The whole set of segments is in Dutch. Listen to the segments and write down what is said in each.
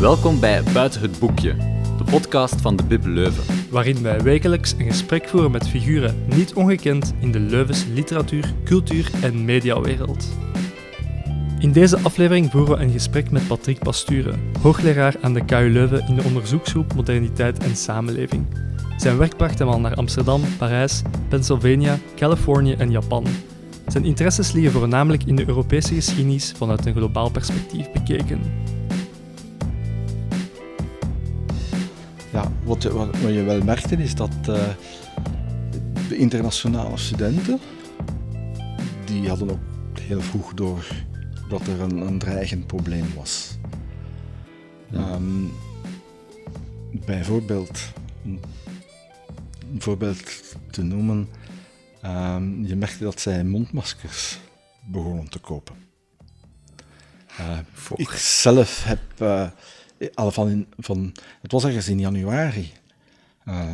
Welkom bij Buiten het Boekje, de podcast van de Bib Leuven. waarin wij wekelijks een gesprek voeren met figuren niet ongekend in de Leuvense literatuur, cultuur en mediawereld. In deze aflevering voeren we een gesprek met Patrick Pasturen, hoogleraar aan de KU Leuven in de onderzoeksgroep Moderniteit en Samenleving. Zijn werk bracht hem al naar Amsterdam, Parijs, Pennsylvania, Californië en Japan. Zijn interesses liggen voornamelijk in de Europese geschiedenis vanuit een globaal perspectief bekeken. Ja, wat, wat, wat je wel merkte is dat eh, de internationale studenten, die hadden ook heel vroeg door dat er een, een dreigend probleem was. Ehm, bijvoorbeeld, een een voorbeeld te noemen, ehm, je merkte dat zij mondmaskers begonnen te kopen. Uh, ik zelf heb uh, al van, in, van, het was ergens in januari, uh,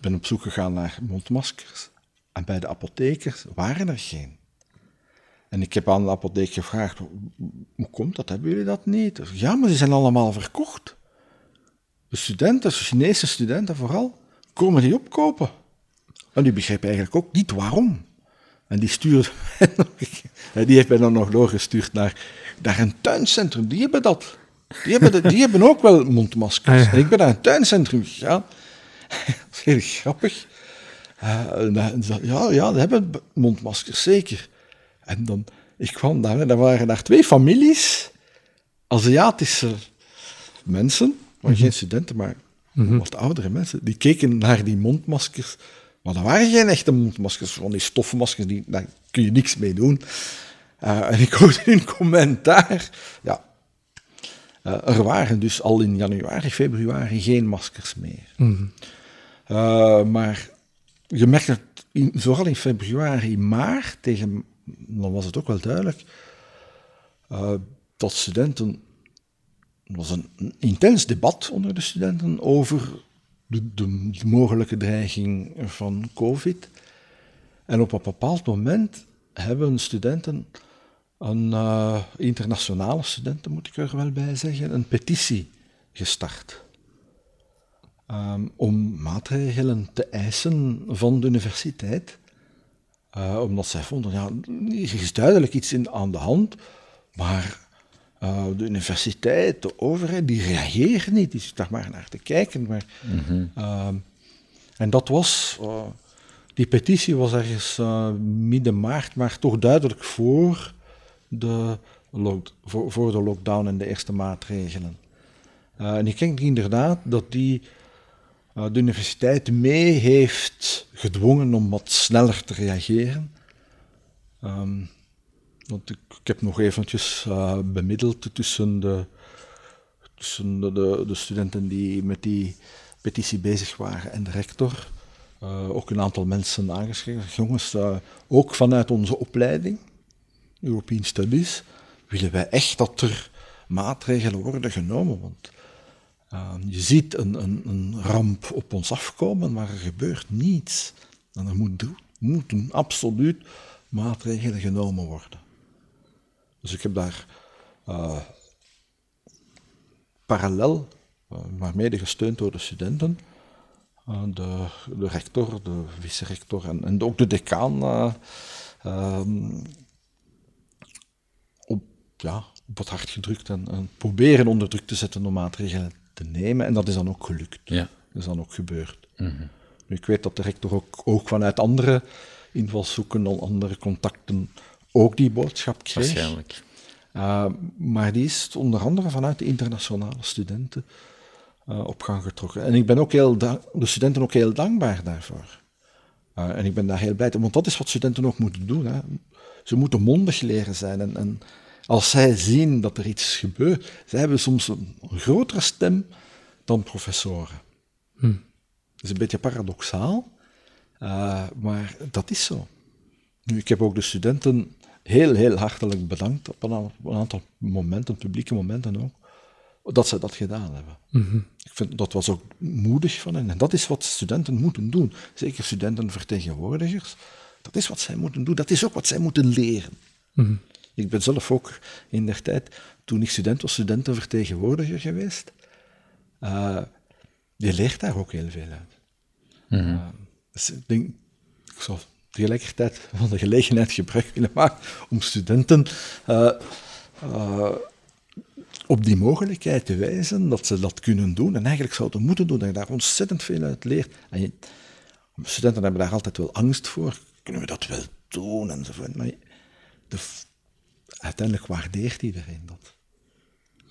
ben op zoek gegaan naar mondmaskers. En bij de apothekers waren er geen. En ik heb aan de apotheek gevraagd, hoe komt dat, hebben jullie dat niet? Ja, maar die zijn allemaal verkocht. De studenten, de Chinese studenten vooral, komen die opkopen. En die begrepen eigenlijk ook niet waarom. En die stuurde die heeft mij dan nog doorgestuurd naar, naar een tuincentrum. Die hebben dat. Die hebben, de, die hebben ook wel mondmaskers. Ah, ja. En ik ben naar een tuincentrum gegaan. dat is heel grappig. Uh, ja, ja, die hebben mondmaskers, zeker. En dan, ik kwam daar en daar waren daar twee families, Aziatische mensen, maar Mhm. geen studenten, maar wat oudere mensen, die keken naar die mondmaskers. Maar dat waren geen echte mondmaskers, van die stofmaskers, die, daar kun je niks mee doen. Uh, en ik hoorde hun commentaar. Ja, er waren dus al in januari, februari geen maskers meer. Mhm. Uh, maar je merkt het in, vooral in februari, maart, tegen, dan was het ook wel duidelijk, uh, dat studenten. Er was een, een, intens debat onder de studenten over de, de, de, mogelijke dreiging van COVID. En op een bepaald moment hebben studenten, een uh, internationale studenten moet ik er wel bij zeggen, een petitie gestart. Um, om maatregelen te eisen van de universiteit. Uh, omdat zij vonden, ja, er is duidelijk iets in, aan de hand, maar uh, de universiteit, de overheid, die reageren niet. Die zit daar maar naar te kijken. Maar, mm -hmm. uh, en dat was, die petitie was ergens midden maart, maar toch duidelijk voor de, voor, voor de lockdown en de eerste maatregelen. Uh, en ik denk inderdaad dat die uh, de universiteit mee heeft gedwongen om wat sneller te reageren. Um, want ik, heb nog eventjes uh, bemiddeld tussen, de, tussen de, de, de, studenten die met die petitie bezig waren en de rector. Ook een aantal mensen aangeschreven. Jongens, ook vanuit onze opleiding, European Studies, willen wij echt dat er maatregelen worden genomen. Want uh, je ziet een, een, een, ramp op ons afkomen, maar er gebeurt niets. En er moet, moeten absoluut maatregelen genomen worden. Dus ik heb daar uh, parallel, uh, maar mede gesteund door de studenten, uh, de, de, rector, de vice-rector en, en, ook de decaan ehm, ja, op het hart gedrukt en, en, proberen onder druk te zetten om maatregelen te nemen. En dat is dan ook gelukt. Ja. Dat is dan ook gebeurd. Mm -hmm. nu, ik weet dat de rector ook, ook vanuit andere invalshoeken, al andere contacten, ook die boodschap kreeg. Waarschijnlijk. Uh, maar die is onder andere vanuit de internationale studenten uh, op gang getrokken. En ik ben ook heel de studenten ook heel dankbaar daarvoor. Uh, en ik ben daar heel blij mee, want dat is wat studenten ook moeten doen. Hè. Ze moeten mondig leren zijn. En, en, als zij zien dat er iets gebeurt, zij hebben soms een, grotere stem dan professoren. Hm. Dat is een beetje paradoxaal, uh, maar dat is zo. Nu, ik heb ook de studenten heel, heel hartelijk bedankt op een, op een aantal momenten, publieke momenten ook, dat ze dat gedaan hebben. Mm -hmm. Ik vind dat was ook moedig van hen. En dat is wat studenten moeten doen. Zeker studentenvertegenwoordigers. Dat is wat zij moeten doen. Dat is ook wat zij moeten leren. Mm -hmm. Ik ben zelf ook in der tijd toen ik student was, studentenvertegenwoordiger geweest. Uh, je leert daar ook heel veel uit. uh, dus ik denk, ik zou tegelijkertijd van de gelegenheid gebruik willen maken om studenten uh, op die mogelijkheid te wijzen dat ze dat kunnen doen en eigenlijk zouden moeten doen, dat je daar ontzettend veel uit leert. En je, studenten hebben daar altijd wel angst voor, kunnen we dat wel doen enzovoort, maar de, uiteindelijk waardeert iedereen dat.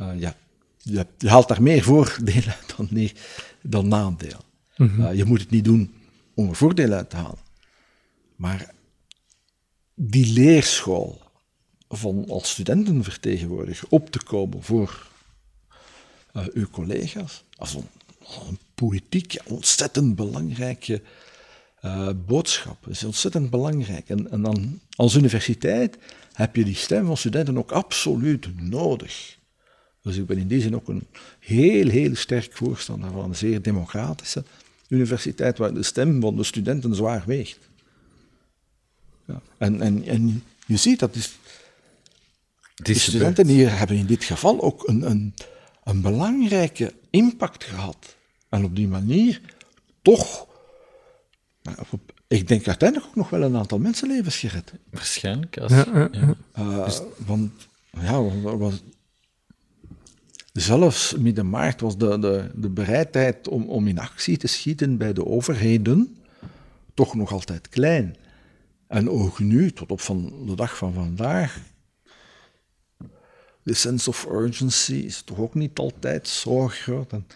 Uh, ja, je, je, haalt daar meer voordelen dan, nee, dan nadeel. Mm -hmm. uh, je moet het niet doen om er voordeel uit te halen. Maar die leerschool van als studentenvertegenwoordiger op te komen voor uh, uw collega's, als een, een politiek ontzettend belangrijke uh, boodschap. Dat is ontzettend belangrijk. En, en dan als universiteit heb je die stem van studenten ook absoluut nodig. Dus ik ben in die zin ook een heel, heel sterk voorstander van een zeer democratische universiteit waar de stem van de studenten zwaar weegt. Ja. En, en, en je ziet dat is, de studenten hier hebben in dit geval ook een, een, een belangrijke impact gehad. En op die manier toch, ik denk uiteindelijk ook nog wel een aantal mensenlevens gered. Waarschijnlijk. Als, ja. Uh, dus, want ja, was, zelfs midden maart was de, de, de bereidheid om, om in actie te schieten bij de overheden toch nog altijd klein. En ook nu, tot op van de dag van vandaag, de sense of urgency is toch ook niet altijd zo groot. En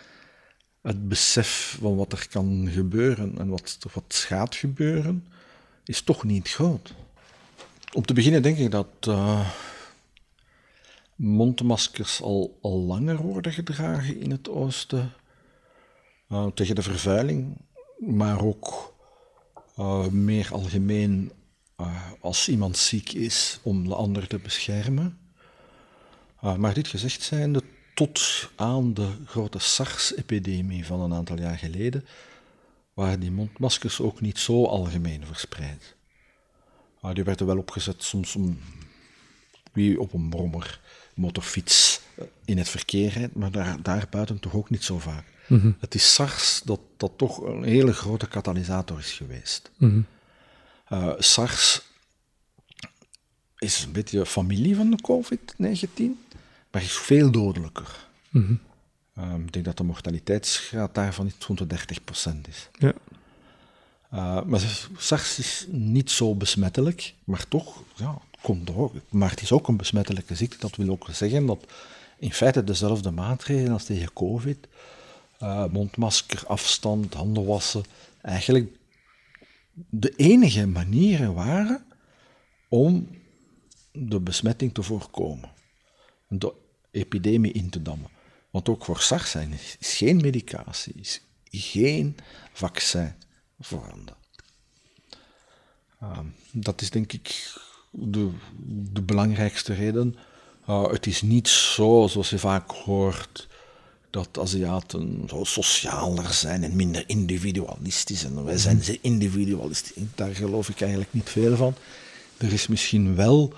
het besef van wat er kan gebeuren en wat, wat gaat gebeuren, is toch niet groot. Om te beginnen denk ik dat uh, mondmaskers al, langer worden gedragen in het oosten. Uh, tegen de vervuiling, maar ook uh, meer algemeen als iemand ziek is om de ander te beschermen. maar dit gezegd zijnde, tot aan de grote SARS-epidemie van een aantal jaar geleden waren die mondmaskers ook niet zo algemeen verspreid. Maar die werden wel opgezet soms om wie op een brommer, motorfiets eh, in het verkeer rijdt, maar daar, daarbuiten toch ook niet zo vaak. Mm -hmm. Het is SARS dat, dat toch een hele grote katalysator is geweest. Mm -hmm. uh, SARS is een beetje familie van de COVID-19 maar is veel dodelijker. Mm -hmm. um, ik denk dat de mortaliteitsgraad daarvan iets rond de 30% is. Ja. Uh, maar SARS is niet zo besmettelijk, maar toch, ja, het komt ook. Maar het is ook een besmettelijke ziekte. Dat wil ook zeggen dat in feite dezelfde maatregelen als tegen COVID, uh, mondmasker, afstand, handen wassen, eigenlijk de enige manieren waren om de besmetting te voorkomen de epidemie in te dammen. Want ook voor SARS zijn is geen medicatie, is geen vaccin voorhanden. Uh, dat is denk ik de, de belangrijkste reden. Uh, het is niet zo, zoals je vaak hoort, dat Aziaten zo socialer zijn en minder individualistisch. En wij zijn ze individualistisch. Daar geloof ik eigenlijk niet veel van. Er is misschien wel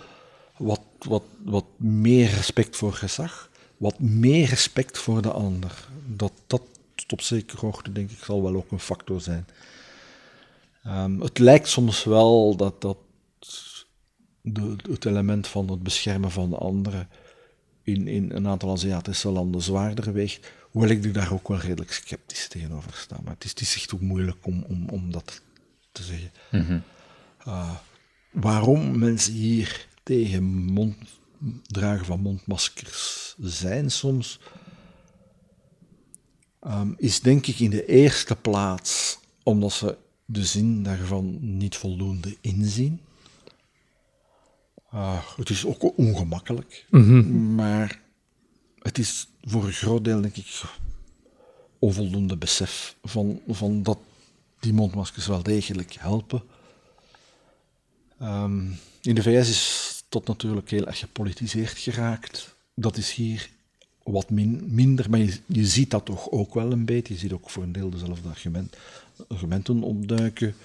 wat wat, wat meer respect voor gezag, wat meer respect voor de ander. Dat, dat tot op zekere hoogte, denk ik, zal wel ook een factor zijn. Um, het lijkt soms wel dat, dat de, het element van het beschermen van de anderen in, in een aantal Aziatische landen zwaarder weegt, hoewel ik daar ook wel redelijk sceptisch tegenover sta. Maar het is, het is echt ook moeilijk om, om, om dat te zeggen. Mm -hmm. uh, waarom mensen hier tegen mond, dragen van mondmaskers zijn soms, um, is denk ik in de eerste plaats omdat ze de zin daarvan niet voldoende inzien. Uh, het is ook ongemakkelijk, mm -hmm. maar het is voor een groot deel, denk ik, onvoldoende besef van, van dat die mondmaskers wel degelijk helpen. Um, in de VS is tot natuurlijk heel erg gepolitiseerd geraakt. Dat is hier wat min, minder, maar je, ziet dat toch ook wel een beetje. Je ziet ook voor een deel dezelfde argument, argumenten opduiken.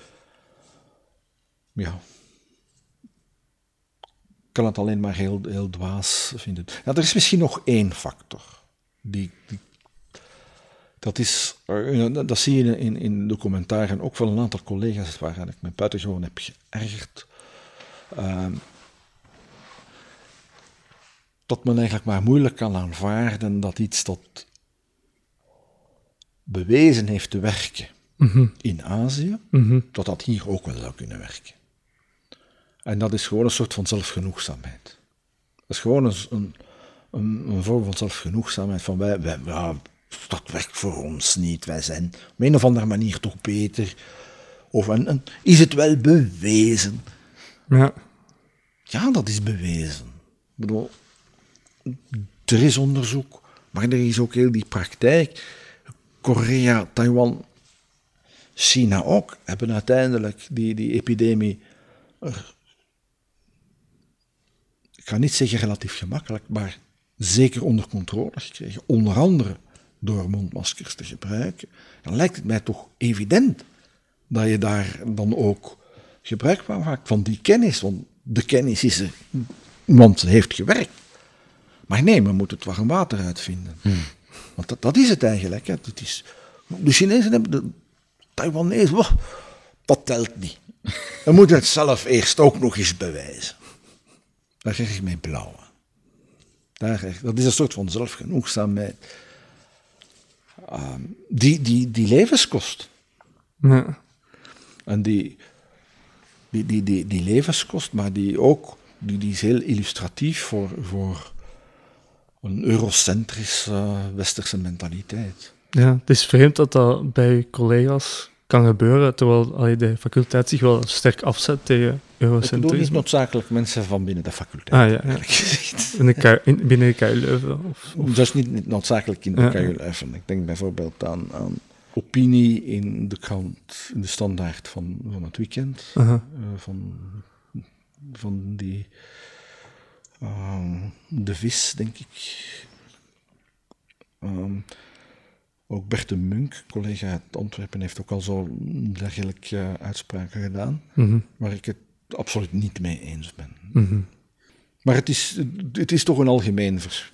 Ja. kan het alleen maar heel, heel dwaas vinden. Ja, er is misschien nog één factor. Die, die dat, is, eh, dat zie je in, in de commentaren ook van een aantal collega's waar ik me buitengewoon heb geërgerd. Uh, dat men eigenlijk maar moeilijk kan aanvaarden dat iets dat bewezen heeft te werken Mhm. in Azië, dat dat hier ook wel zou kunnen werken. En dat is gewoon een soort van zelfgenoegzaamheid. Dat is gewoon een, een, een, een vorm van zelfgenoegzaamheid van wij, wij ja, dat werkt voor ons niet, wij zijn op een of andere manier toch beter. Of en, en, is het wel bewezen? Ja. Ja, dat is bewezen. Ik bedoel, er is onderzoek, maar er is ook heel die praktijk. Korea, Taiwan, China ook, hebben uiteindelijk die, die epidemie, ik ga niet zeggen relatief gemakkelijk, maar zeker onder controle gekregen. Onder andere door mondmaskers te gebruiken. Dan lijkt het mij toch evident dat je daar dan ook gebruik van maakt van die kennis. Want de kennis is er, want heeft gewerkt. Maar nee, men moet het warm water uitvinden. Want dat, dat is het eigenlijk. Hè. Het is, de Chinezen hebben, de Taiwanese, wow, dat telt niet. We moeten het zelf eerst ook nog eens bewijzen. Daar krijg ik mijn blauwe. Daar krijg, dat is een soort van zelfgenoegzaamheid. Um, die, die, die levenskost. ja. En die, die, die, die, die levenskost, maar die ook, die, die is heel illustratief voor, voor een eurocentrische westerse mentaliteit. Ja, het is vreemd dat dat bij collega's kan gebeuren, terwijl allee, de faculteit zich wel sterk afzet tegen Ik bedoel niet eurocentrisme. noodzakelijk mensen van binnen de faculteit. Ah ja, ja. In de in- binnen de KU Leuven. Of, of, Dat is niet, niet noodzakelijk in de Ja. KU Leuven. Ik denk bijvoorbeeld aan, aan opinie in de krant, in de standaard van, van het weekend. Eh, van, van die eh, de vis, denk ik. Ehm, ook Bert de Munk, collega uit Antwerpen, heeft ook al zo dergelijke uitspraken gedaan, Mhm, waar ik het absoluut niet mee eens ben. mhm. Maar het is, het is toch een algemeen vers-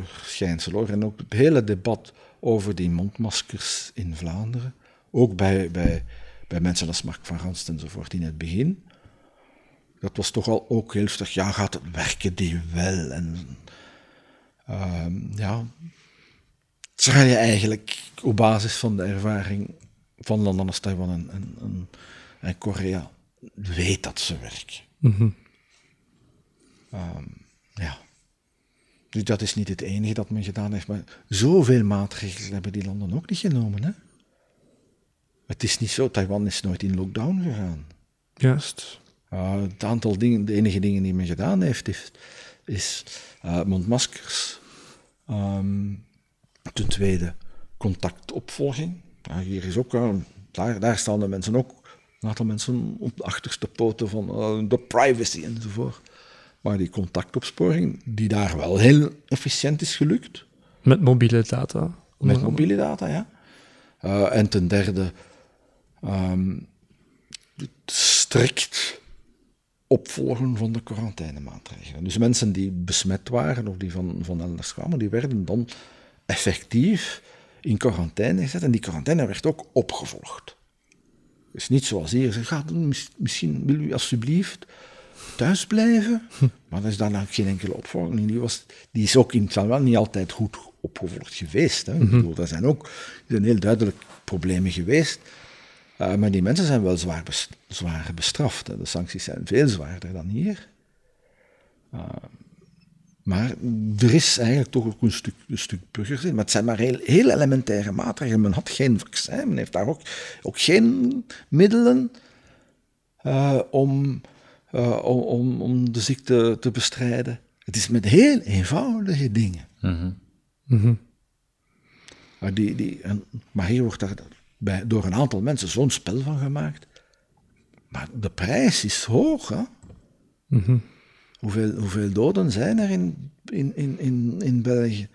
verschijnsel hoor. En ook het hele debat over die mondmaskers in Vlaanderen, ook bij, bij, bij mensen als Mark van Ranst enzovoort in het begin, dat was toch al ook heel sterk, ja, gaat het werken die wel? En ehm, ja, terwijl je eigenlijk op basis van de ervaring van landen als Taiwan en, en, en, en Korea weet dat ze werken. Mhm. Ehm, ja. Dus dat is niet het enige dat men gedaan heeft, maar zoveel maatregelen hebben die landen ook niet genomen. Hè? Het is niet zo, Taiwan is nooit in lockdown gegaan. Juist. Uh, het aantal dingen, de enige dingen die men gedaan heeft, is, is uh, mondmaskers. Ehm, ten tweede, contactopvolging. Hier is ook, uh, daar, daar staan de mensen ook, een aantal mensen op de achterste poten van uh, de privacy enzovoort. Maar die contactopsporing, die daar wel heel efficiënt is gelukt. Met mobiele data. Met mobiele data, ja. En ten derde, um, het strikt opvolgen van de quarantainemaatregelen. Dus mensen die besmet waren of die van, van elders kwamen, die werden dan effectief in quarantaine gezet. En die quarantaine werd ook opgevolgd. Dus niet zoals hier, ze gaat misschien wil u alsjeblieft thuis blijven, maar er is daarna geen enkele opvolging. Die, was, die is ook in Taiwan niet altijd goed opgevolgd geweest. Hè. Mm -hmm. bedoel, er zijn ook er zijn heel duidelijk problemen geweest. Uh, maar die mensen zijn wel zwaar, best, zwaar bestraft. Hè. De sancties zijn veel zwaarder dan hier. Uh, maar er is eigenlijk toch ook een stuk, een stuk burgerzin. Maar het zijn maar heel, heel elementaire maatregelen. Men had geen vaccin, men heeft daar ook, ook geen middelen uh, om, om, om, om de ziekte te bestrijden. Het is met heel eenvoudige dingen. Mm -hmm. Mm -hmm. maar, die, die, en, maar hier wordt daar bij, door een aantal mensen zo'n spel van gemaakt. Maar de prijs is hoog. Hè? Mm -hmm. hoeveel, hoeveel doden zijn er in, in, in, in, in België?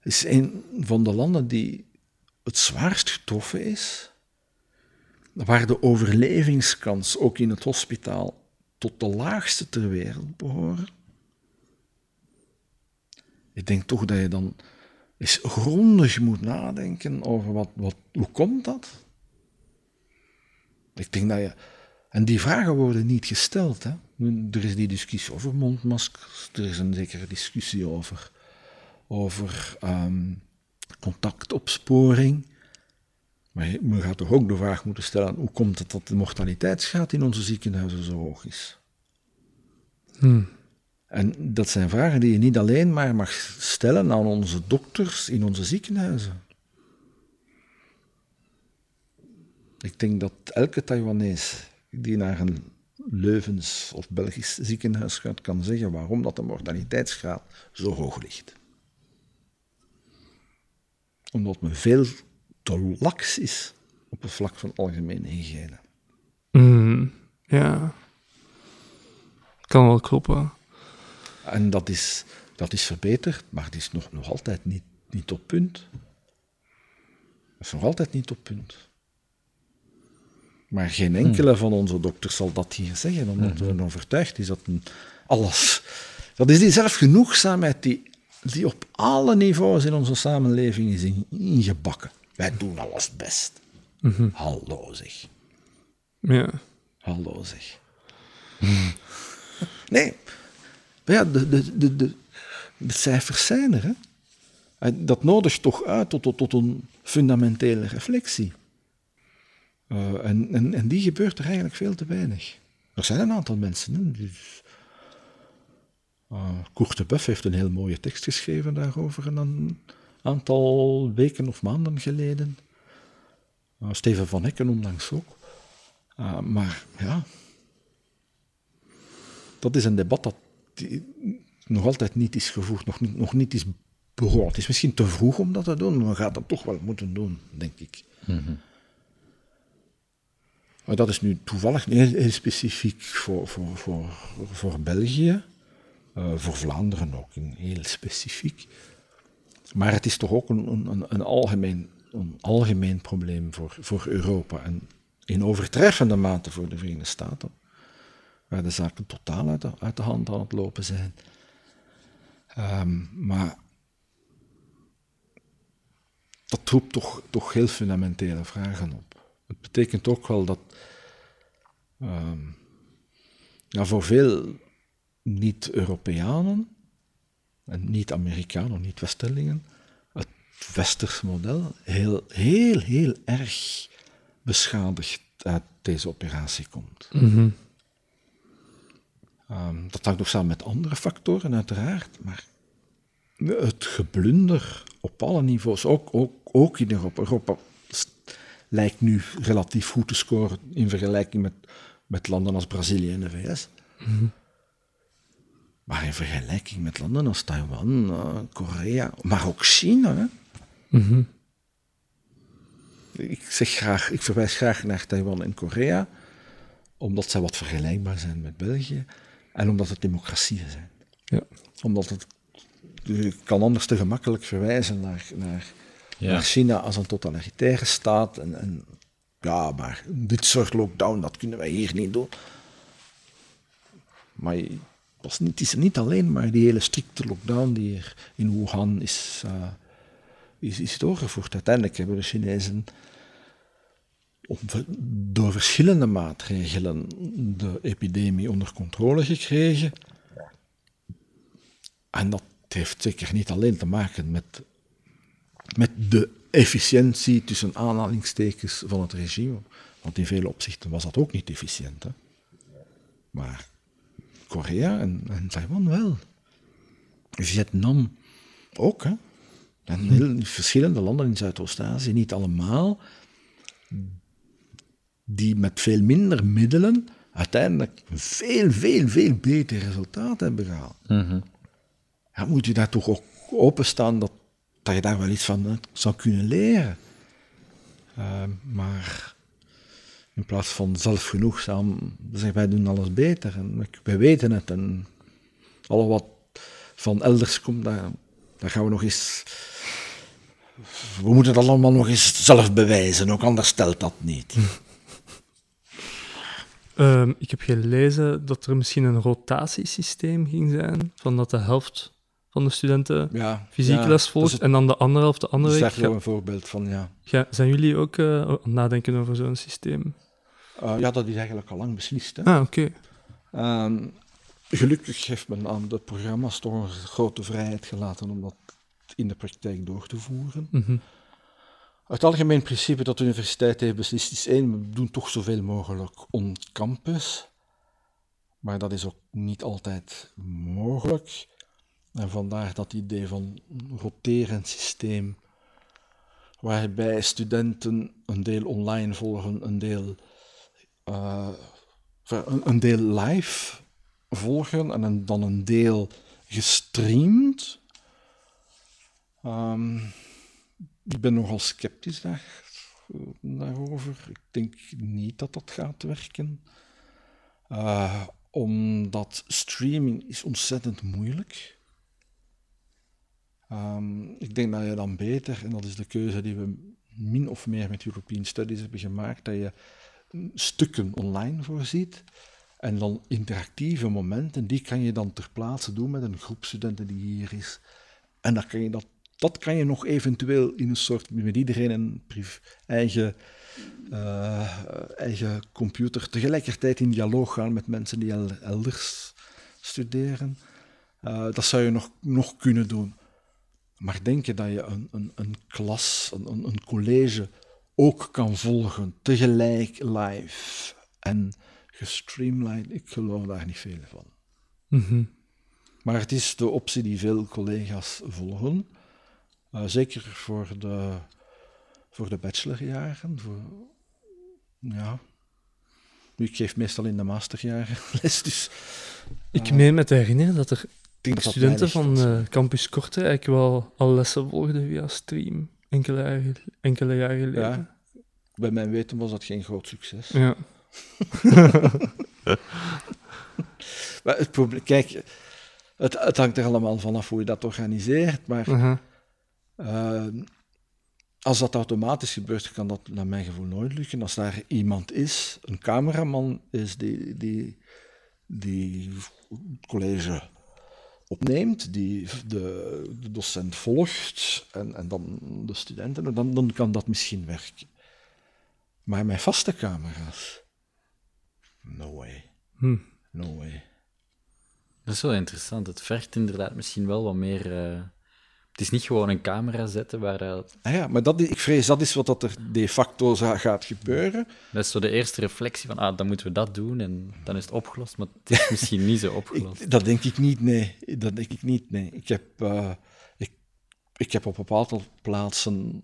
Het is een van de landen die het zwaarst getroffen is. Waar de overlevingskans ook in het hospitaal tot de laagste ter wereld behoren. Ik denk toch dat je dan eens grondig moet nadenken over wat, wat, hoe komt dat? Ik denk dat je... En die vragen worden niet gesteld. Hè? Er is die discussie over mondmaskers, er is een zekere discussie over, over ehm, contactopsporing. Maar je gaat toch ook de vraag moeten stellen, hoe komt het dat de mortaliteitsgraad in onze ziekenhuizen zo hoog is? Hmm. En dat zijn vragen die je niet alleen maar mag stellen aan onze dokters in onze ziekenhuizen. Ik denk dat elke Taiwanese die naar een Leuvens of Belgisch ziekenhuis gaat, kan zeggen waarom dat de mortaliteitsgraad zo hoog ligt. Omdat men veel te laks is op het vlak van algemene hygiëne. Hmm. Ja. Kan wel kloppen. En dat is, dat is verbeterd, maar het is nog, nog altijd niet, niet op punt. Het is nog altijd niet op punt. Maar geen enkele van onze dokters zal dat hier zeggen, omdat we ervan overtuigd is dat een, alles... Dat is die zelfgenoegzaamheid die, die op alle niveaus in onze samenleving is in- ingebakken. Wij doen alles best. Hallo zeg. Ja. Hallo zeg. Nee, ja, de, de, de, cijfers zijn er. Hè. Dat nodigt toch uit tot, tot, tot een fundamentele reflectie. Eh, en, en, en die gebeurt er eigenlijk veel te weinig. Er zijn een aantal mensen. Hè, Koert de Buff heeft een heel mooie tekst geschreven daarover een aantal weken of maanden geleden. Uh, Steven van Hekken onlangs ook. Maar ja, dat is een debat dat nog altijd niet is gevoerd, nog niet, nog niet is begonnen. Het is misschien te vroeg om dat te doen, maar we gaan dat toch wel moeten doen, denk ik. Maar dat is nu toevallig heel, heel specifiek voor, voor, voor, voor België, uh, voor Vlaanderen ook heel specifiek. Maar het is toch ook een, een, een, algemeen, een algemeen probleem voor, voor Europa en in overtreffende mate voor de Verenigde Staten, waar de zaken totaal uit de, hand aan het lopen zijn. Um, maar dat roept toch, toch heel fundamentele vragen op. Het betekent ook wel dat ja, voor veel niet-Europeanen en niet-Amerikanen, niet-Westerlingen, het westers model heel, heel, heel erg beschadigd uit deze operatie komt. Mm. Um, dat hangt ook samen met andere factoren, uiteraard, maar het geblunder op alle niveaus, ook, ook, ook in Europa. Europa lijkt nu relatief goed te scoren in vergelijking met, met landen als Brazilië en de VS. Mhm. Mm -hmm. Maar in vergelijking met landen als Taiwan, uh, Korea, maar ook China. Hè? Mm -hmm. Ik, zeg graag, ik verwijs graag naar Taiwan en Korea, omdat zij wat vergelijkbaar zijn met België en omdat het democratieën zijn. Ja. Omdat het, je kan anders te gemakkelijk verwijzen naar, naar, ja. naar China als een totalitaire staat. En, en ja, maar dit soort lockdown, dat kunnen wij hier niet doen. Maar was niet, het is niet alleen maar die hele strikte lockdown die er in Wuhan is, uh, is, is doorgevoerd. Uiteindelijk hebben de Chinezen op, door verschillende maatregelen de epidemie onder controle gekregen. En dat heeft zeker niet alleen te maken met, met de efficiëntie tussen aanhalingstekens van het regime. Want in vele opzichten was dat ook niet efficiënt. Hè? Maar Korea en, en Taiwan wel. Vietnam ook. Hè? En heel verschillende landen in Zuidoost-Azië, niet allemaal, die met veel minder middelen uiteindelijk veel, veel, veel beter resultaat hebben gehaald. Mm -hmm. Ja, moet je daar toch ook openstaan dat, dat je daar wel iets van uh, zou kunnen leren. Uh, maar in plaats van zelfgenoegzaam zeggen wij doen alles beter en wij weten het en alles wat van elders komt, daar, daar gaan we nog eens. We moeten dat allemaal nog eens zelf bewijzen, ook anders stelt dat niet. Ehm, ik heb gelezen dat er misschien een rotatiesysteem ging zijn, van dat de helft van de studenten Ja, fysiek ja, les dat volgt is het- en dan de andere helft de dat andere is week. daar wel Ga- een voorbeeld van, ja. zijn jullie ook eh, aan het nadenken over zo'n systeem? Eh, ja, dat is eigenlijk al lang beslist. Hè. Ah, oké. Ehm, gelukkig heeft men aan de programma's toch een grote vrijheid gelaten om dat in de praktijk door te voeren. Mhm. Het algemeen principe dat de universiteit heeft beslist is één, we doen toch zoveel mogelijk on campus. Maar dat is ook niet altijd mogelijk. En vandaar dat idee van roterend systeem, waarbij studenten een deel online volgen, een deel, eh, een, deel live volgen en dan een deel gestreamd. Ehm, ik ben nogal sceptisch daar, daarover. Ik denk niet dat dat gaat werken. Eh, omdat streaming is ontzettend moeilijk. Ehm, ik denk dat je dan beter, en dat is de keuze die we min of meer met European Studies hebben gemaakt, dat je stukken online voorziet en dan interactieve momenten, die kan je dan ter plaatse doen met een groep studenten die hier is. En dan kan je dat, dat kan je nog eventueel in een soort, met iedereen een priv- eigen, eh, eigen computer, tegelijkertijd in dialoog gaan met mensen die el- elders studeren. Eh, dat zou je nog, nog kunnen doen. Maar denk je dat je een, een, een klas, een, een, een college ook kan volgen, tegelijk live en gestreamlined? Ik geloof daar niet veel van. Mhm. Maar het is de optie die veel collega's volgen. Eh, zeker voor de, voor de bachelorjaren. Voor, ja. Nu, Ik geef meestal in de masterjaren les, dus Ik meen me te herinneren dat er studenten van eh, Campus Kortrijk wel al lessen volgden via stream, enkele jaren, enkele jaren geleden. Ja. Bij mijn weten was dat geen groot succes. Ja. Maar het probleem, kijk, het, het hangt er allemaal vanaf hoe je dat organiseert, maar. Eh, als dat automatisch gebeurt, kan dat naar mijn gevoel nooit lukken. Als daar iemand is, een cameraman is die, die, die het college opneemt, die de, de docent volgt en, en dan de studenten, dan, dan kan dat misschien werken. Maar met vaste camera's, no way, Hm. no way. Dat is wel interessant. Het vergt inderdaad misschien wel wat meer. eh, Het is niet gewoon een camera zetten waar dat. Ah ja, maar dat, ik vrees dat is wat dat er de facto gaat gebeuren. Dat is zo de eerste reflectie van, ah, dan moeten we dat doen en dan is het opgelost. Maar het is misschien niet zo opgelost. Ik, dat denk ik niet, nee. Dat denk ik niet, nee. Ik heb, eh, ik, ik heb op bepaalde plaatsen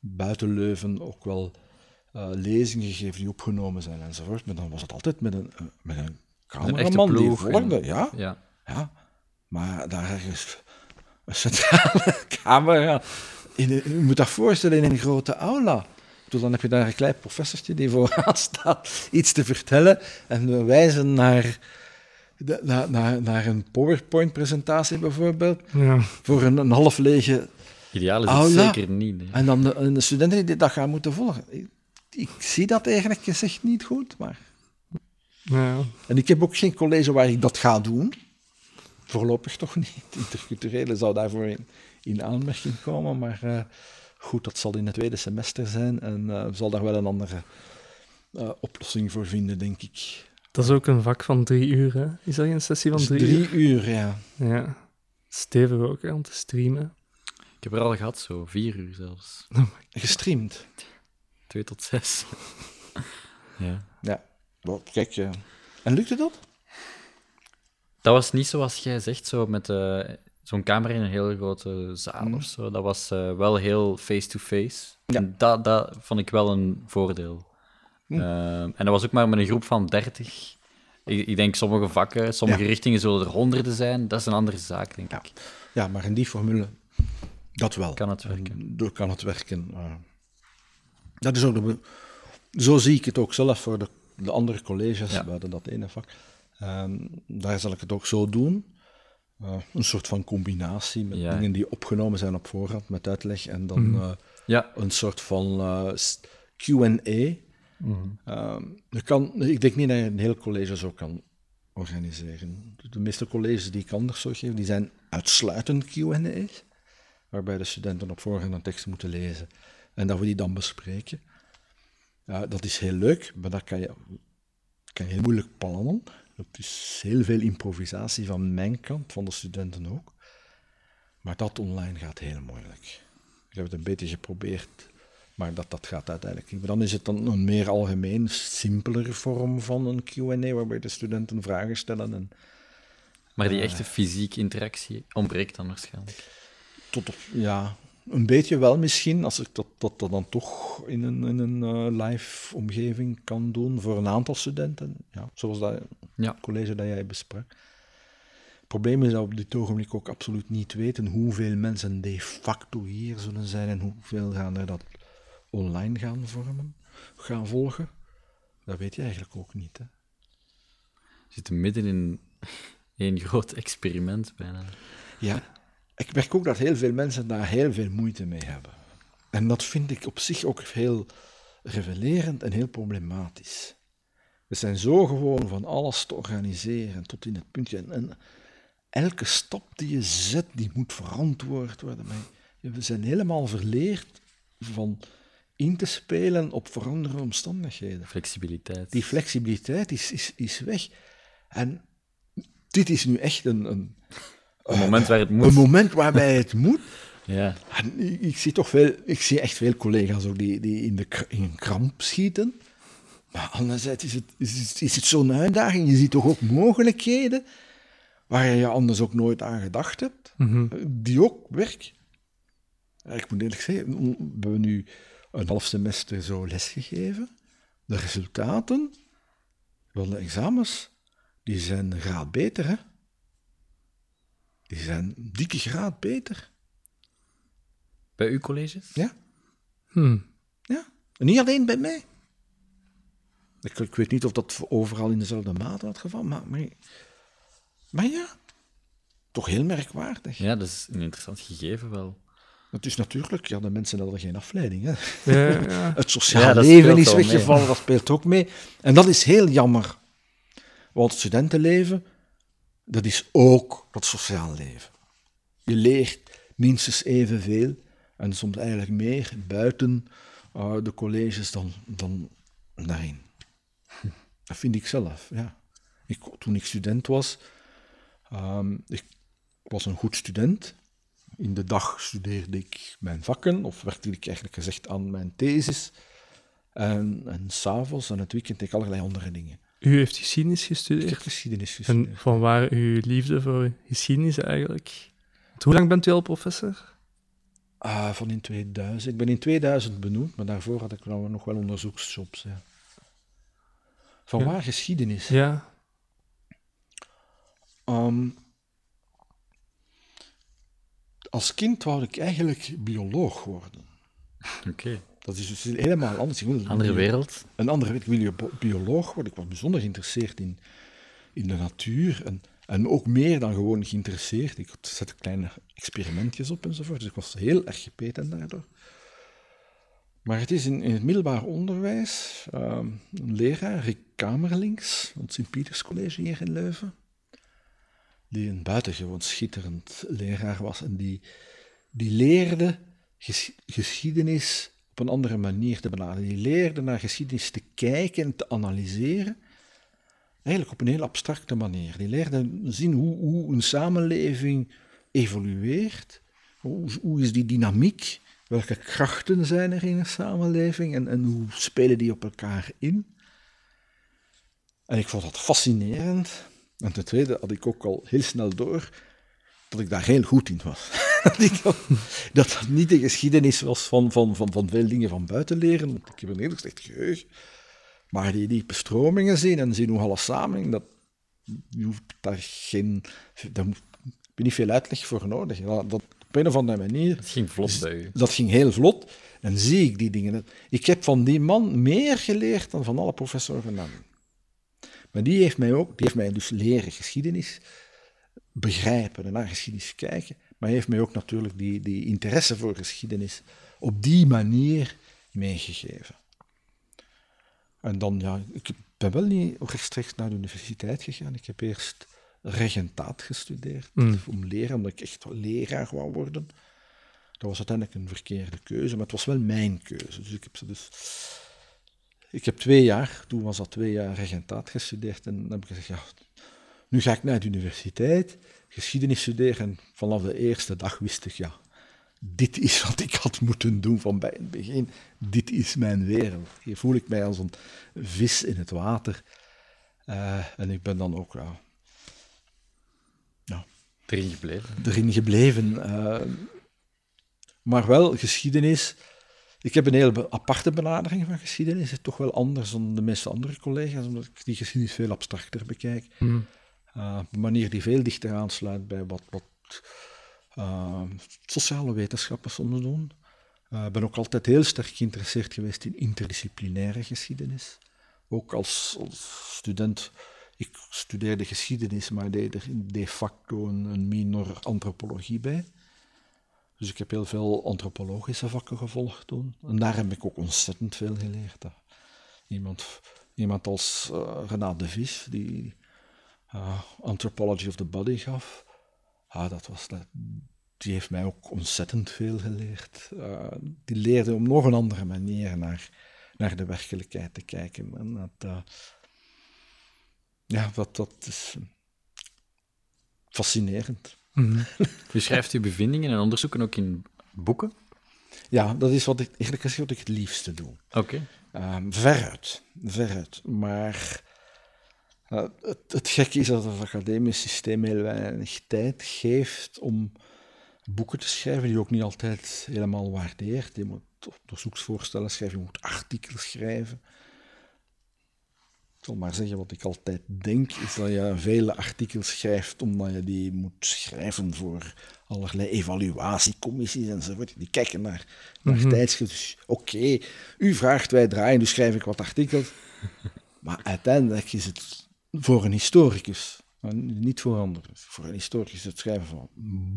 buiten Leuven ook wel eh, lezingen gegeven die opgenomen zijn enzovoort. Maar dan was het altijd met een, eh, met een cameraman die ploeg en- volgde, ja. Ja. Ja, maar daar ergens een centrale camera. In een, je moet dat voorstellen in een grote aula. Bedoel, dan heb je daar een klein professortje die vooraan staat iets te vertellen en we wijzen naar, de- naar, naar, naar een PowerPoint-presentatie bijvoorbeeld, Ja. voor een, een half lege... Ideaal is het Aula. zeker niet. En dan de, en de studenten die dat gaan moeten volgen. Ik, ik zie dat eigenlijk gezegd niet goed, maar... Ja. En ik heb ook geen college waar ik dat ga doen. Voorlopig toch niet. Interculturele zou daarvoor in, in aanmerking komen. Maar eh, goed, dat zal in het tweede semester zijn. En eh zal daar wel een andere eh, oplossing voor vinden, denk ik. Dat is ook een vak van drie uur, hè? Is dat geen sessie van Dus drie, drie uur? uur, ja. Ja. Stevig ook, hè, om te streamen. Ik heb er al gehad, zo vier uur zelfs. Gestreamd. Twee tot zes. ja. Ja. Kijk, en lukte dat? Dat was niet zoals jij zegt, zo met eh, zo'n camera in een hele grote zaal of zo. Dat was eh, wel heel face-to-face. Ja. Dat, dat vond ik wel een voordeel. Ehm, en dat was ook maar met een groep van 30. Ik, ik denk sommige vakken, sommige Ja. richtingen zullen er honderden zijn. Dat is een andere zaak, denk Ja. ik. Ja, maar in die formule, dat wel. Kan het werken. Door kan het werken. dat is ook de zo zie ik het ook zelf voor de, de andere colleges buiten dat ene vak. Ehm, daar zal ik het ook zo doen. Eh, een soort van combinatie met Ja. dingen die opgenomen zijn op voorhand met uitleg en dan eh, Ja, een soort van eh, Q&A Ehm, je kan, ik denk niet dat je een heel college zo kan organiseren. De meeste colleges die ik anders zou geven, die zijn uitsluitend Q&A's, waarbij de studenten op voorhand een tekst moeten lezen en dat we die dan bespreken. Ja, dat is heel leuk, maar dat kan je, kan je heel moeilijk plannen. Het is heel veel improvisatie van mijn kant, van de studenten ook. Maar dat online gaat heel moeilijk. Ik heb het een beetje geprobeerd, maar dat, dat gaat uiteindelijk niet. Maar dan is het dan een meer algemeen, simpelere vorm van een Q&A, waarbij de studenten vragen stellen en Maar die echte fysieke interactie ontbreekt dan waarschijnlijk. tot op, ja, een beetje wel misschien, als ik dat, dat, dat dan toch in een, in een eh, live omgeving kan doen voor een aantal studenten. Ja, zoals dat Ja. college dat jij besprak. Het probleem is dat we op dit ogenblik ook absoluut niet weten hoeveel mensen de facto hier zullen zijn en hoeveel gaan er dat online gaan vormen, gaan volgen. Dat weet je eigenlijk ook niet. Hè? We zitten midden in één groot experiment bijna. Ja, ik merk ook dat heel veel mensen daar heel veel moeite mee hebben. En dat vind ik op zich ook heel revelerend en heel problematisch. We zijn zo gewoon van alles te organiseren tot in het puntje. En, en elke stap die je zet, die moet verantwoord worden. Maar we zijn helemaal verleerd van in te spelen op veranderende omstandigheden. Flexibiliteit. Die flexibiliteit is, is, is weg. En dit is nu echt een, een, Een moment waar het moet. een moment waarbij het moet. Ja. En ik, ik zie toch veel, ik zie echt veel collega's ook die, die in, de, in een kramp schieten. Maar anderzijds is het, is, is het zo'n uitdaging. Je ziet toch ook mogelijkheden waar je anders ook nooit aan gedacht hebt, die ook werken. Ik moet eerlijk zeggen, we hebben nu een half semester zo lesgegeven. De resultaten van de examens, die zijn een graad beter, hè. Die zijn een dikke graad beter. Bij uw college? Ja. Hmm. Ja. En niet alleen bij mij. Ik, ik weet niet of dat overal in dezelfde mate had geval, maar, maar, maar ja, toch heel merkwaardig. Ja, dat is een interessant gegeven wel. Het is natuurlijk, ja, de mensen hadden geen afleiding. Hè. Ja, ja. Het sociale Ja, dat leven is weggevallen, dat speelt ook mee. En dat is heel jammer. Want het studentenleven, dat is ook het sociaal leven. Je leert minstens evenveel, en soms eigenlijk meer, buiten eh, de colleges dan, dan daarin. Dat vind ik zelf, ja. Ik, toen ik student was, ehm, ik was een goed student. In de dag studeerde ik mijn vakken, of werkte ik eigenlijk gezegd aan mijn thesis. En, en s'avonds en het weekend deed ik allerlei andere dingen. U heeft geschiedenis Ik heb gestudeerd. geschiedenis En gestudeerd. van waar uw liefde voor geschiedenis eigenlijk? Hoe lang bent u al professor? Ah, van in 2000. Ik ben in 2000 benoemd, maar daarvoor had ik nog wel onderzoeksjobs. Ja. Van Ja. waar geschiedenis? Ja. Ehm, als kind wou ik eigenlijk bioloog worden. Oké. Dat is dus helemaal anders. Ik wil Andere wereld. Een andere wereld. Ik wil bio- bioloog worden. Ik was bijzonder geïnteresseerd in, in de natuur. En, en ook meer dan gewoon geïnteresseerd. Ik zette kleine experimentjes op enzovoort. Dus ik was heel erg gepeten daardoor. Maar het is in, in het middelbaar onderwijs ehm, een leraar, Rick Kamerlinks, van het Sint-Pieters College hier in Leuven, die een buitengewoon schitterend leraar was en die, die leerde ges- geschiedenis op een andere manier te benaderen. Die leerde naar geschiedenis te kijken en te analyseren, eigenlijk op een heel abstracte manier. Die leerde zien hoe, hoe een samenleving evolueert, hoe, hoe is die dynamiek, welke krachten zijn er in een samenleving en, en hoe spelen die op elkaar in. En ik vond dat fascinerend. En ten tweede had ik ook al heel snel door dat ik daar heel goed in was. dat, dat, niet de geschiedenis was van, van, van, van veel dingen van buiten leren, want ik heb een heel slecht geheugen. Maar die, die bestromingen zien en zien hoe alles samenhangt, dat, je hoeft daar geen... Daar heb je niet veel uitleg voor nodig. Dat, op een of andere manier... Het ging vlot bij u. Dat ging heel vlot. En zie ik die dingen. Ik heb van die man meer geleerd dan van alle professoren hem. Maar die heeft mij ook, die heeft mij dus leren geschiedenis begrijpen en naar geschiedenis kijken. Maar heeft mij ook natuurlijk die, die interesse voor geschiedenis op die manier meegegeven. En dan, ja, ik ben wel niet rechtstreeks naar de universiteit gegaan. Ik heb eerst regentaat gestudeerd Mm. om leren, omdat ik echt leraar wou worden. Dat was uiteindelijk een verkeerde keuze, maar het was wel mijn keuze. Dus ik heb, ze dus, ik heb twee jaar, toen was dat twee jaar regentaat gestudeerd. En dan heb ik gezegd, ja, nu ga ik naar de universiteit, geschiedenis studeren. En vanaf de eerste dag wist ik, ja, dit is wat ik had moeten doen van bij het begin. Dit is mijn wereld. Hier voel ik mij als een vis in het water. Eh, en ik ben dan ook ja, Erin gebleven. erin gebleven. eh, maar wel geschiedenis. Ik heb een hele aparte benadering van geschiedenis. Het is toch wel anders dan de meeste andere collega's, omdat ik die geschiedenis veel abstracter bekijk. Mm. Eh, op een manier die veel dichter aansluit bij wat, wat eh, sociale wetenschappen soms doen. Eh, Ik ben ook altijd heel sterk geïnteresseerd geweest in interdisciplinaire geschiedenis. Ook als, als student, ik studeerde geschiedenis, maar deed er de facto een, een minor antropologie bij. Dus ik heb heel veel antropologische vakken gevolgd toen. En daar heb ik ook ontzettend veel geleerd. Iemand, iemand als Renat de Vries, die eh, Anthropology of the Body gaf, ah, dat was, die heeft mij ook ontzettend veel geleerd. Eh, die leerde op nog een andere manier naar, naar de werkelijkheid te kijken. En dat, ja, dat, dat is fascinerend. Mhm. U schrijft uw bevindingen en onderzoeken ook in boeken? Ja, dat is wat ik, eigenlijk gezegd wat ik het liefste doe. Oké. Ehm, veruit, veruit. Maar eh, het, het gekke is dat het academisch systeem heel weinig tijd geeft om boeken te schrijven die je ook niet altijd helemaal waardeert. Je moet onderzoeksvoorstellen schrijven, je moet artikelen schrijven. Ik zal maar zeggen wat ik altijd denk, is dat je vele artikels schrijft omdat je die moet schrijven voor allerlei evaluatiecommissies enzovoort. Die kijken naar, naar tijdschriften. Dus, Oké, u vraagt, wij draaien, dus schrijf ik wat artikels. Maar uiteindelijk is het voor een historicus, maar niet voor anderen, voor een historicus het schrijven van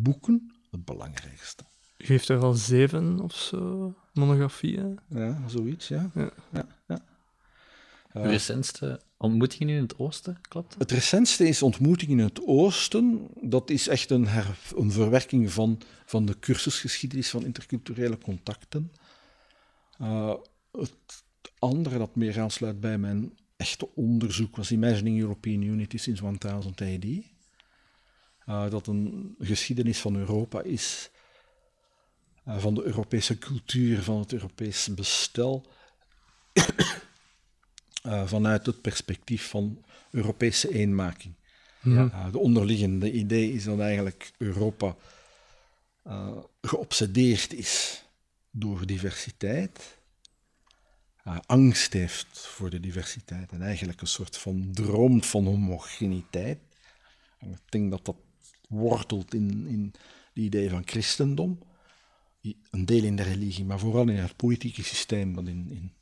boeken het belangrijkste. U heeft er al zeven of zo monografieën. Ja, zoiets, ja. Ja. ja, ja. Uw recentste ontmoetingen in het oosten, klopt dat? Het recentste is Ontmoeting in het Oosten. Dat is echt een, her- een verwerking van, van de cursusgeschiedenis van interculturele contacten. Uh, het andere dat meer aansluit bij mijn echte onderzoek was Imagining European Unity since 1000 AD. Uh, dat een geschiedenis van Europa is, uh, van de Europese cultuur, van het Europese bestel, uh, vanuit het perspectief van Europese eenmaking. Mhm. Uh, de onderliggende idee is dat eigenlijk Europa uh, geobsedeerd is door diversiteit, angst heeft voor de diversiteit en eigenlijk een soort van droomt van homogeniteit. En ik denk dat dat wortelt in, in het idee van christendom, een deel in de religie, maar vooral in het politieke systeem dat in, in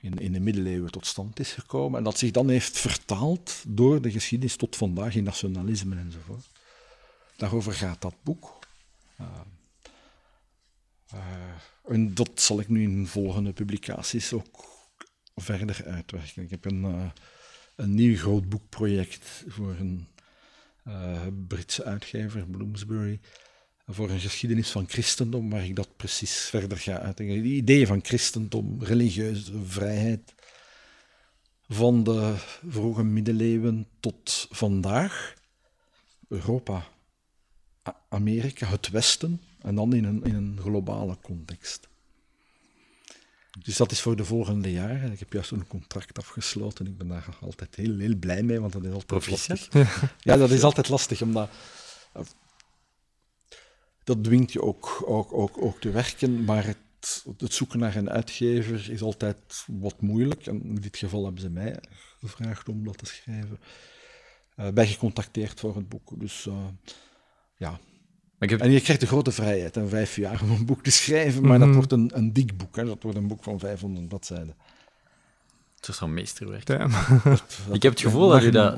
in, in de middeleeuwen tot stand is gekomen en dat zich dan heeft vertaald door de geschiedenis tot vandaag in nationalisme enzovoort. Daarover gaat dat boek. Uh, en dat zal ik nu in volgende publicaties ook verder uitwerken. Ik heb een, uh, een nieuw groot boekproject voor een Britse uitgever, Bloomsbury, voor een geschiedenis van christendom, waar ik dat precies verder ga uitdenken. Die ideeën van christendom, religieuze vrijheid, van de vroege middeleeuwen tot vandaag, Europa, Amerika, het Westen, en dan in een, in een globale context. Dus dat is voor de volgende jaren. Ik heb juist een contract afgesloten. Ik ben daar altijd heel, heel blij mee, want dat is altijd Proficiat. lastig. Ja, dat is altijd lastig, omdat dat dwingt je ook, ook, ook, ook te werken, maar het, het, zoeken naar een uitgever is altijd wat moeilijk. En in dit geval hebben ze mij gevraagd om dat te schrijven. Uh, ben gecontacteerd voor het boek. Dus uh, ja. Heb... En je krijgt de grote vrijheid, en vijf jaar om een boek te schrijven, maar mm -hmm. dat wordt een, een dik boek. Hè. Dat wordt een boek van 500 bladzijden. Het is zo'n meesterwerk. Ik heb het gevoel dat u dat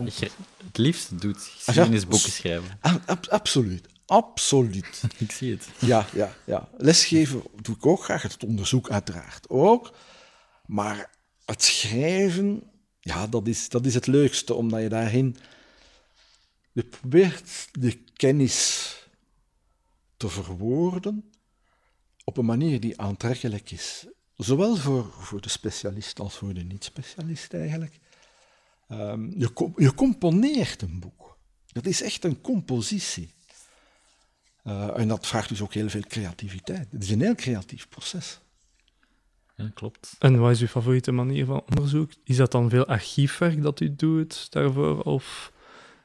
het liefst doet, geschiedenisboeken schrijven. Ab absoluut. Absoluut. Ik zie het. Ja, ja, ja. Lesgeven doe ik ook graag. Het onderzoek uiteraard ook. Maar het schrijven, ja, dat is, dat is het leukste, omdat je daarin... Je probeert de kennis te verwoorden op een manier die aantrekkelijk is. Zowel voor, voor de specialist als voor de niet-specialist eigenlijk. Ehm, je, je componeert een boek. Dat is echt een compositie. Uh, en dat vraagt dus ook heel veel creativiteit. Het is een heel creatief proces. Ja, klopt. En wat is uw favoriete manier van onderzoek? Is dat dan veel archiefwerk dat u doet daarvoor? Of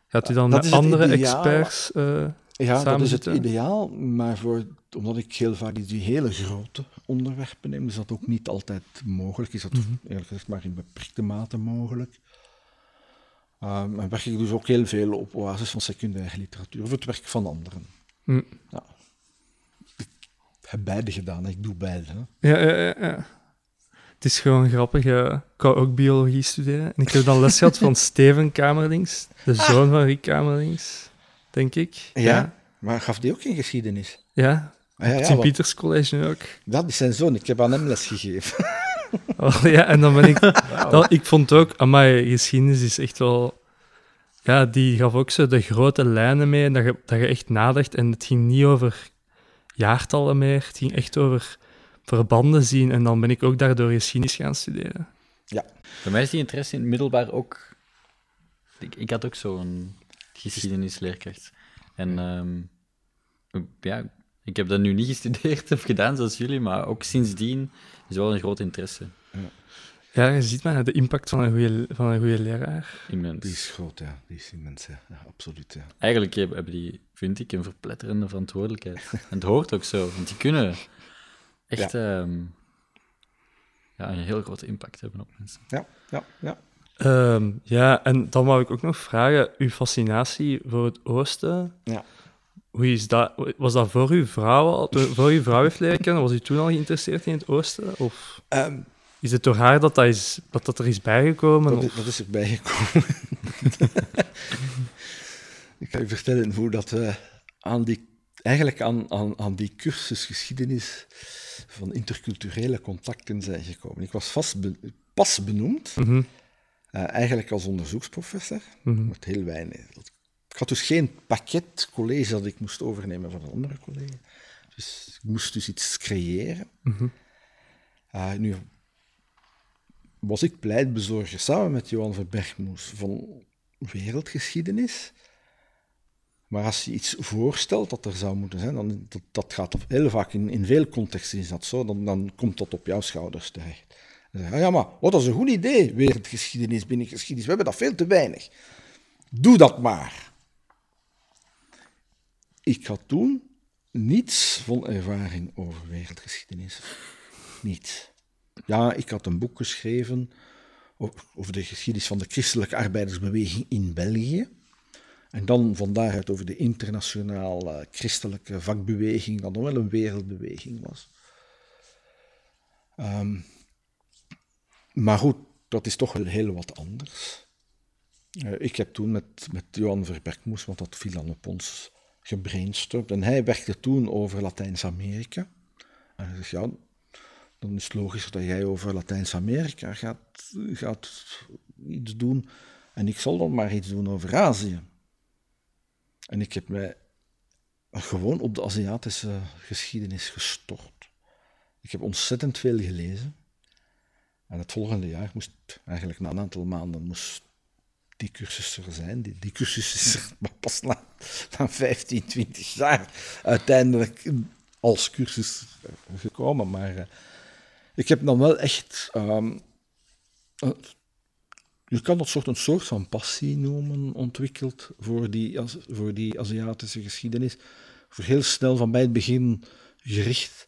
gaat u dan met andere experts uh, Ja, dat is het ideaal. Maar voor, omdat ik heel vaak die hele grote onderwerpen neem, is dat ook niet altijd mogelijk. Is dat mm -hmm. eerlijk gezegd maar in beperkte mate mogelijk. Um, en werk ik dus ook heel veel op basis van secundaire literatuur of het werk van anderen. Mm. Ja. Ik heb beide gedaan, ik doe beide. Hè. Ja, ja, ja, Het is gewoon grappig. Uh, ik wou ook biologie studeren. En ik heb dan les gehad van Steven Kamerlings, de ah. zoon van Rick Kamerlings, denk ik. Ja, ja, maar gaf die ook in geschiedenis? Ja, ah, ja, ja Sint-Pieters College ook. Dat is zijn zoon, ik heb aan hem les gegeven. Oh, ja, en dan ben ik... Dan, ik vond ook, amai, geschiedenis is echt wel... Ja, die gaf ook zo de grote lijnen mee, dat je, dat je echt nadacht. En het ging niet over jaartallen meer, het ging echt over verbanden zien. En dan ben ik ook daardoor geschiedenis gaan studeren. Ja. Bij mij is die interesse in het middelbaar ook... Ik, ik had ook zo'n geschiedenisleerkracht. En um, ja, ik heb dat nu niet gestudeerd of gedaan zoals jullie, maar ook sindsdien is wel een groot interesse. Ja, je ziet maar de impact van een goede, van een goede leraar. Immens. Die is groot, ja. Die is immens, ja. ja absoluut, ja. Eigenlijk hebben die, vind ik, een verpletterende verantwoordelijkheid. en het hoort ook zo, want die kunnen echt ja. Um, ja, een heel grote impact hebben op mensen. Ja, ja, ja. Um, ja, en dan wou ik ook nog vragen, uw fascinatie voor het oosten... Ja. Hoe is dat, was dat voor uw vrouw, voor uw vrouw heeft leren kennen? Was u toen al geïnteresseerd in het oosten? Of um, is het door haar dat dat, is, dat, dat er is bijgekomen? Dat, is, dat is er bijgekomen. ik ga je vertellen hoe dat we aan die, eigenlijk aan, aan, aan die cursus geschiedenis van interculturele contacten zijn gekomen. Ik was vast pas benoemd, mm -hmm. uh, eigenlijk als onderzoeksprofessor, mm -hmm. met heel weinig ik had dus geen pakket college dat ik moest overnemen van een andere collega. Dus ik moest dus iets creëren. Mm uh, nu was ik pleitbezorger samen met Johan Verbergmoes van wereldgeschiedenis. Maar als je iets voorstelt dat er zou moeten zijn, dan dat, dat gaat heel vaak in, in veel contexten is dat zo, dan, dan komt dat op jouw schouders terecht. Zeg, ja, maar wat is een goed idee, wereldgeschiedenis, binnengeschiedenis, we hebben dat veel te weinig. Doe dat maar ik had toen niets van ervaring over wereldgeschiedenis. Niets. Ja, ik had een boek geschreven over de geschiedenis van de christelijke arbeidersbeweging in België. En dan van daaruit over de internationale christelijke vakbeweging, dat nog wel een wereldbeweging was. Um, maar goed, dat is toch wel heel wat anders. Uh, ik heb toen met, met Johan Verbergmoes, want dat viel dan op ons, gebrainstormd. En hij werkte toen over Latijns-Amerika. En hij zegt, ja, dan is het logisch dat jij over Latijns-Amerika gaat, gaat iets doen. En ik zal dan maar iets doen over Azië. En ik heb mij gewoon op de Aziatische geschiedenis gestort. Ik heb ontzettend veel gelezen. En het volgende jaar moest, eigenlijk na een aantal maanden, moest die cursus er zijn. Die, die cursus is er pas na, na 15, 20 jaar uiteindelijk als cursus gekomen. Maar uh, ik heb dan wel echt. Um, uh, je kan dat soort een soort van passie noemen, ontwikkeld voor die, voor die Aziatische geschiedenis. Voor heel snel van bij het begin gericht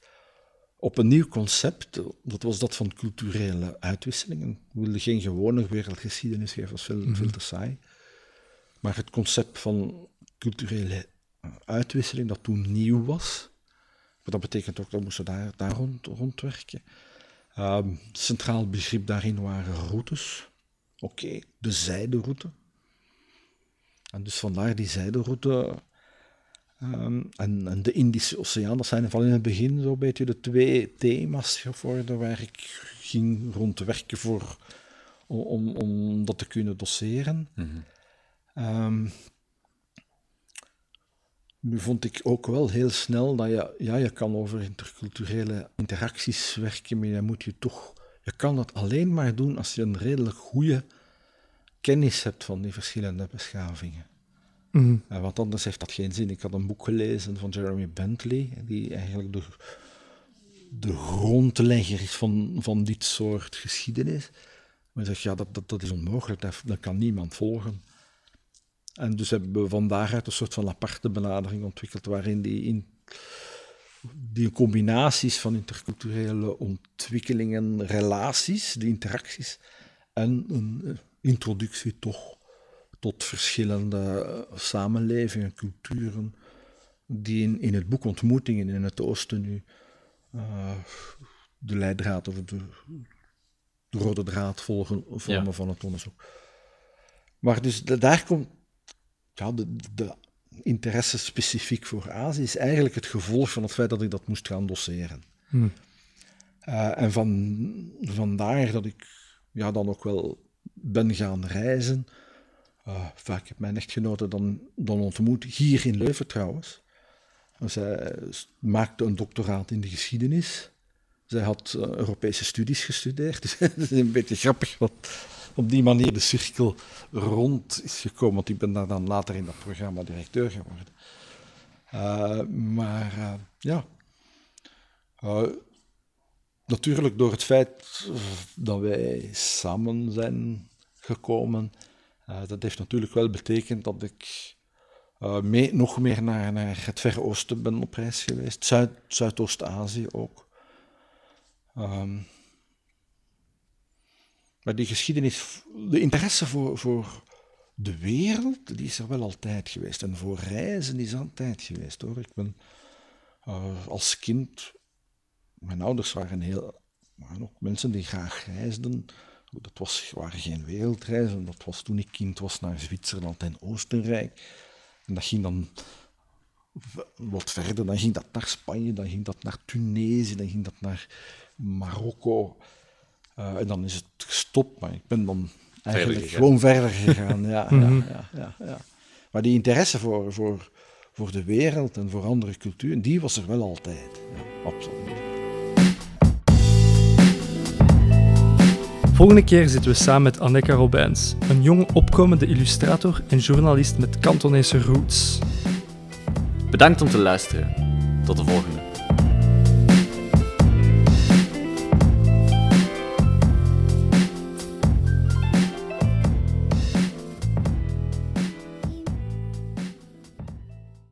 op een nieuw concept. Dat was dat van culturele uitwisselingen. We wilden geen gewone wereldgeschiedenis geven, dat was veel, mm -hmm. veel te saai. Maar het concept van culturele uitwisseling, dat toen nieuw was, maar dat betekent ook dat we moesten daar, daar rond, rondwerken. Uh, centraal begrip daarin waren routes. Oké, okay, de zijderoute. En dus vandaar die zijderoute Ehm, en, en, de Indische Oceaan, dat zijn van in het begin zo'n beetje de twee thema's geworden waar ik ging rond werken voor, om, om dat te kunnen doseren. Mm nu vond ik ook wel heel snel dat je, ja, je kan over interculturele interacties werken, maar je moet je toch, je kan dat alleen maar doen als je een redelijk goede kennis hebt van die verschillende beschavingen. Mm want anders heeft dat geen zin. Ik had een boek gelezen van Jeremy Bentley, die eigenlijk de, de grondlegger is van, van dit soort geschiedenis. Maar zegt, ja, dat, dat, dat is onmogelijk, dat, dat kan niemand volgen. En dus hebben we van daaruit een soort van aparte benadering ontwikkeld, waarin die, in, die combinaties van interculturele ontwikkelingen, relaties, die interacties, en een eh, introductie toch tot verschillende eh, samenlevingen, culturen, die in, in het boek Ontmoetingen in het Oosten nu uh, de leidraad of de, de, rode draad volgen, vormen van het onderzoek. Maar dus daar komt ja, de, de interesse specifiek voor Azië is eigenlijk het gevolg van het feit dat ik dat moest gaan doseren. Hmm. Uh, en van, vandaar dat ik ja, dan ook wel ben gaan reizen. Uh, vaak heb mijn echtgenote dan, dan ontmoet, hier in Leuven trouwens. Zij maakte een doctoraat in de geschiedenis. Zij had uh, Europese studies gestudeerd. Dus dat is een beetje grappig, want op die manier de cirkel rond is gekomen. Want ik ben daar dan later in dat programma directeur geworden. Uh, maar uh, ja, uh, natuurlijk door het feit dat wij samen zijn gekomen, dat heeft natuurlijk wel betekend dat ik mee, nog meer naar, naar het Verre Oosten ben op reis geweest, Zuid, Zuidoost-Azië ook. Um, maar die geschiedenis, de interesse voor, voor de wereld, die is er wel altijd geweest. En voor reizen is altijd geweest hoor. Ik ben uh, als kind, mijn ouders waren heel, ook mensen die graag reisden. Dat was, waren geen wereldreizen, dat was toen ik kind was naar Zwitserland en Oostenrijk. En dat ging dan wat verder, dan ging dat naar Spanje, dan ging dat naar Tunesië, dan ging dat naar Marokko. Uh, en dan is het gestopt, maar ik ben dan eigenlijk verder gewoon verder gegaan. ja, ja, ja, ja, ja, Maar die interesse voor, voor, voor de wereld en voor andere culturen, die was er wel altijd. Ja, absoluut. Volgende keer zitten we samen met Anneka Robijns, een jong opkomende illustrator en journalist met Kantonese roots. Bedankt om te luisteren. Tot de volgende.